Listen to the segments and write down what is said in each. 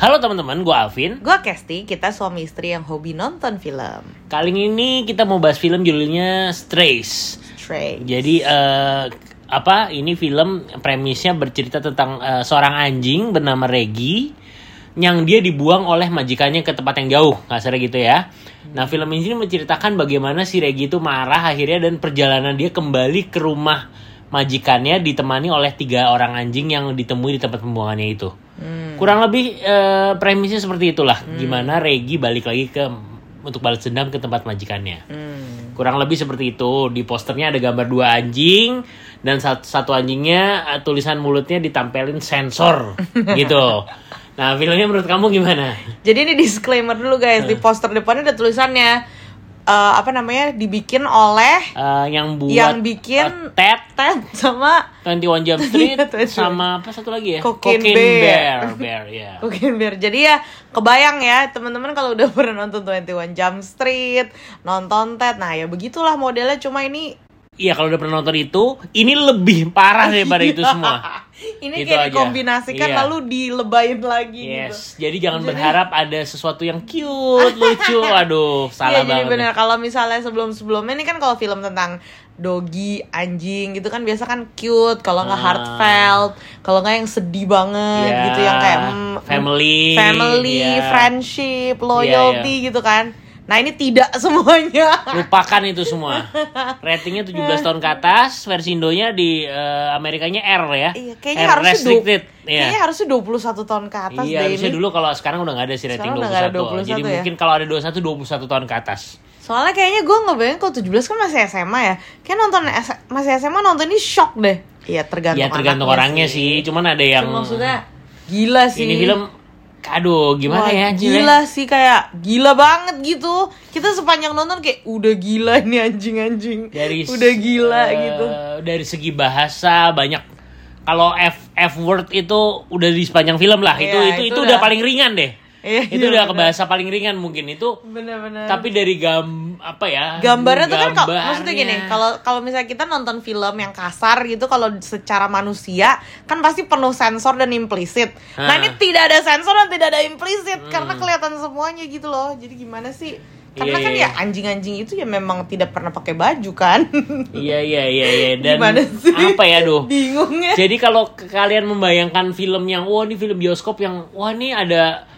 Halo teman-teman, gue Alvin. Gue Kesti, kita suami istri yang hobi nonton film. Kali ini kita mau bahas film judulnya Strays. Stray. Jadi eh, apa? Ini film premisnya bercerita tentang eh, seorang anjing bernama Reggie yang dia dibuang oleh majikannya ke tempat yang jauh, kasarnya gitu ya. Nah, film ini menceritakan bagaimana si Reggie itu marah akhirnya dan perjalanan dia kembali ke rumah majikannya ditemani oleh tiga orang anjing yang ditemui di tempat pembuangannya itu. Hmm. Kurang lebih eh, premisnya seperti itulah. Gimana Reggie balik lagi ke untuk balas dendam ke tempat majikannya. Hmm. Kurang lebih seperti itu. Di posternya ada gambar dua anjing dan satu, satu anjingnya eh, tulisan mulutnya ditempelin sensor gitu. Nah, filmnya menurut kamu gimana? Jadi ini disclaimer dulu guys, di poster depannya ada tulisannya eh, apa namanya dibikin oleh Eh, yang buat yang bikin eh, Ted Ted sama 21 Jump Street Iya, 21. sama apa satu lagi ya? Cocaine Bear. Bear. Bear, ya. Cocaine Bear. Jadi ya kebayang ya teman-teman kalau udah pernah nonton 21 Jump Street, nonton Ted. Nah, ya begitulah modelnya cuma ini Iya, kalau udah pernah nonton itu, ini lebih parah daripada itu semua. Ini Gitu kayak aja. dikombinasikan Iya. lalu dilebayin lagi gitu. Yes, jadi jangan berharap ada sesuatu yang cute, lucu. Aduh, salah Iya jadi banget. bener kalau misalnya sebelum-sebelumnya ini kan kalau film tentang doggy, anjing gitu kan biasa kan cute, kalau nggak Ah. heartfelt, kalau nggak yang sedih banget Iya, gitu yang kayak mm, family, family, iya. friendship, Iya, loyalty gitu kan. Nah ini tidak semuanya. Lupakan itu semua. Ratingnya 17 tahun ke atas, versi Indonya di eh, Amerikanya R ya. Iya, kayaknya R harusnya du- restricted. kayaknya Iya. harusnya 21 tahun ke atas Iya, deh harusnya ini. dulu kalau sekarang udah nggak ada sih rating Sekarang 21. udah nggak ada 21 Jadi ya? mungkin kalau ada 21 21 tahun ke atas. Soalnya kayaknya gue ngebayangin kalau 17 kan masih SMA ya. Kayak nonton S- masih SMA nonton ini shock deh. Iya tergantung Ya tergantung orangnya sih. Cuman ada yang Cuma maksudnya gila sih. ini film aduh gimana Wah, ya anjir ya? Gila sih kayak gila banget gitu. Kita sepanjang nonton kayak udah gila ini anjing-anjing. dari udah gila eh, gitu. dari segi bahasa banyak kalau F F word itu udah di sepanjang film lah itu Iya, itu, itu itu, udah- udah paling ringan deh Iya, itu iya, udah bener. ke bahasa paling ringan mungkin itu Bener-bener. tapi dari gam apa ya gambarnya tuh kan kalau maksudnya gini kalau kalau misalnya kita nonton film yang kasar gitu kalau secara manusia kan pasti penuh sensor dan implisit nah Hah. ini tidak ada sensor dan tidak ada implisit karena kelihatan semuanya gitu loh jadi gimana sih karena Iya, kan iya. ya anjing-anjing itu ya memang tidak pernah pakai baju kan iya iya iya iya dan Gimana sih? apa ya duh bingung ya jadi kalau kalian membayangkan film yang wah ini film bioskop yang wah ini ada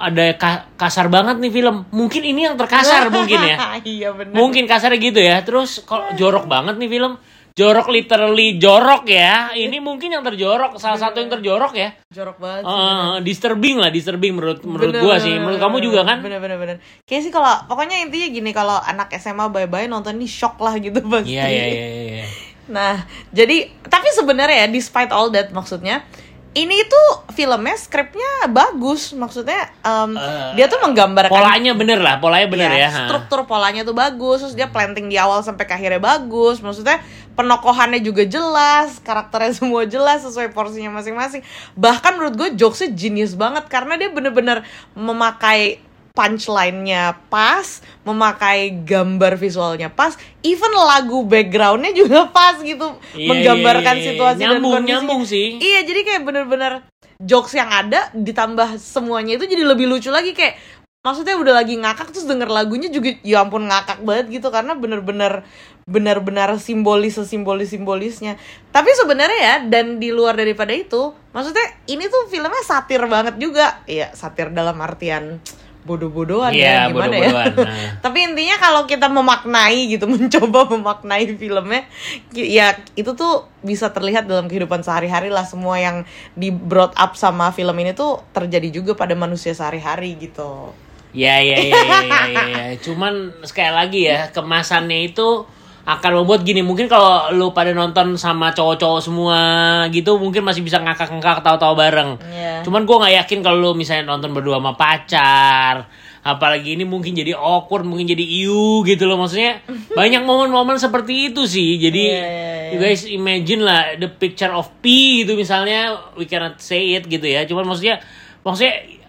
ada ka- kasar banget nih film mungkin ini yang terkasar mungkin ya iya benar Mungkin kasarnya gitu ya. Terus kalau jorok banget nih film. Jorok literally jorok ya. Ini mungkin yang terjorok, salah satu yang terjorok ya. jorok banget sih, Eh, disturbing lah, disturbing menurut menurut Bener, gua sih. Menurut bener, kamu juga kan? bener bener bener kayak sih kalau pokoknya intinya gini kalau anak SMA bye bye nonton ini shock lah gitu pasti iya iya iya. iya. Nah, jadi tapi sebenarnya ya despite all that maksudnya ini tuh filmnya skripnya bagus maksudnya em, Eh, dia tuh menggambarkan Polanya bener lah, polanya bener ya. ya, ha. struktur polanya tuh bagus terus dia planting di awal sampai ke akhirnya bagus maksudnya penokohannya juga jelas karakternya semua jelas sesuai porsinya masing-masing bahkan menurut gue jokesnya genius banget karena dia bener-bener memakai punchline-nya pas, memakai gambar visualnya pas, even lagu backgroundnya juga pas gitu, Iya, menggambarkan iya, iya, iya. situasi Nyambung, dan kondisi. nyambung sih. Iya, jadi kayak bener-bener jokes yang ada ditambah semuanya itu jadi lebih lucu lagi kayak maksudnya udah lagi ngakak terus denger lagunya juga ya ampun ngakak banget gitu karena bener-bener benar-benar simbolis simbolis simbolisnya tapi sebenarnya ya dan di luar daripada itu maksudnya ini tuh filmnya satir banget juga ya satir dalam artian bodoh-bodohan Iya, ya gimana bodoh-bodohan, ya nah. tapi intinya kalau kita memaknai gitu mencoba memaknai filmnya ya itu tuh bisa terlihat dalam kehidupan sehari-hari lah semua yang di brought up sama film ini tuh terjadi juga pada manusia sehari-hari gitu Ya ya ya ya ya, ya, ya. Cuman sekali lagi ya kemasannya itu akan membuat gini mungkin kalau lu pada nonton sama cowok-cowok semua gitu mungkin masih bisa ngakak-ngakak tahu-tahu bareng. Iya. Cuman gua nggak yakin kalau lu misalnya nonton berdua sama pacar apalagi ini mungkin jadi awkward mungkin jadi iu gitu loh maksudnya banyak momen-momen seperti itu sih jadi Iya, iya, iya. you guys imagine lah the picture of P gitu misalnya we cannot say it gitu ya cuman maksudnya maksudnya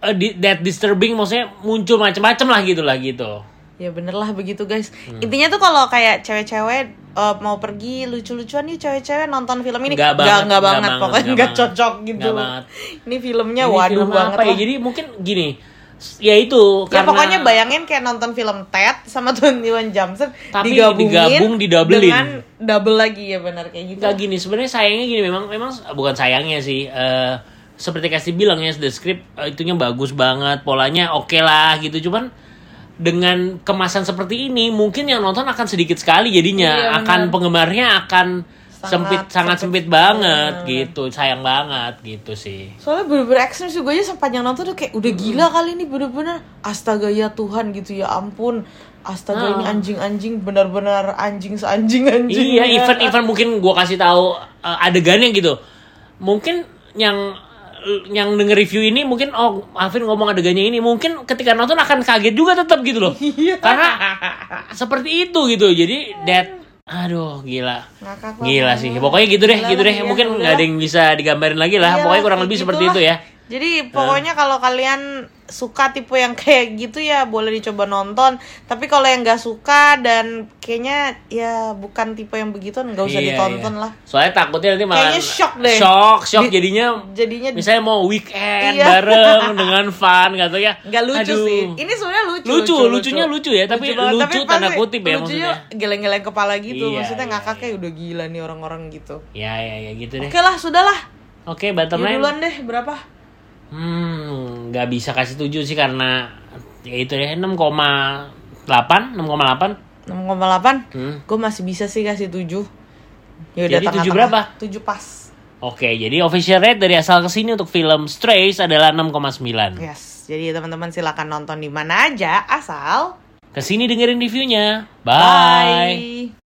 uh, that disturbing maksudnya muncul macam-macam lah gitu lah gitu Ya bener lah begitu guys. Hmm. Intinya tuh kalau kayak cewek-cewek uh, mau pergi lucu-lucuan nih cewek-cewek nonton film ini Nggak banget, nggak banget, banget, pokoknya nggak cocok gitu. Nggak banget. Ini filmnya Ini waduh film banget apa ya? Jadi mungkin gini, ya itu Ya karena pokoknya bayangin kayak nonton film Ted sama 21 Jump Street Tapi digabungin digabung, didabelin. dengan double lagi ya benar kayak gitu. Nggak gini, sebenarnya sayangnya gini memang memang bukan sayangnya sih. eh, seperti kasih bilang ya, the script eh, itunya bagus banget, polanya oke lah gitu. Cuman dengan kemasan seperti ini, mungkin yang nonton akan sedikit sekali jadinya. Iya, akan penggemarnya akan Sangat sempit sangat sempit sempit banget banget. gitu. Sayang banget gitu sih. Soalnya bener-bener action sih gue aja sepanjang nonton tuh kayak udah gila kali ini bener-bener astaga ya Tuhan gitu ya ampun astaga ini Ah. anjing-anjing bener-bener anjing seanjing anjing Iya, event event mungkin gua kasih tahu uh, adegannya gitu. Mungkin yang yang denger review ini mungkin oh Alvin ngomong adegannya ini mungkin ketika nonton akan kaget juga tetap gitu loh. Iya. Karena seperti itu gitu. Jadi that aduh gila. Ngakak Gila banget. sih. Pokoknya gitu deh, Gila gitu deh. iya, Mungkin nggak ada yang bisa digambarin lagi lah. Iyalah, Pokoknya kurang lebih seperti gitulah. itu ya. Jadi pokoknya kalau kalian suka tipe yang kayak gitu ya boleh dicoba nonton. Tapi kalau yang nggak suka dan kayaknya ya bukan tipe yang begitu nggak usah Iya, ditonton iya. lah. Soalnya takutnya nanti malah Kayaknya shock deh. Shock, shock Di- jadinya Jadinya misalnya mau weekend Iya. bareng dengan fun gitu ya. nggak lucu Aduh. sih. Ini sebenarnya lucu. Lucu, lucunya lucu ya, tapi banget. lucu Tapi tanda kutip ya maksudnya. Geleng-geleng kepala gitu. Iya, maksudnya iya, ngakaknya udah gila nih orang-orang gitu. Ya ya ya gitu deh. Oke lah, sudahlah. Oke, bottom Ya line. duluan deh berapa? Hmm, nggak bisa kasih 7 sih karena ya itu deh 6,8, 6,8. 6,8. Hmm. Gue masih bisa sih kasih 7. Ya Jadi 7 berapa? 7 pas. Oke, jadi official rate dari asal ke sini untuk film Strays adalah 6,9. Yes. Jadi teman-teman silakan nonton di mana aja asal Ke sini dengerin reviewnya. Bye. bye.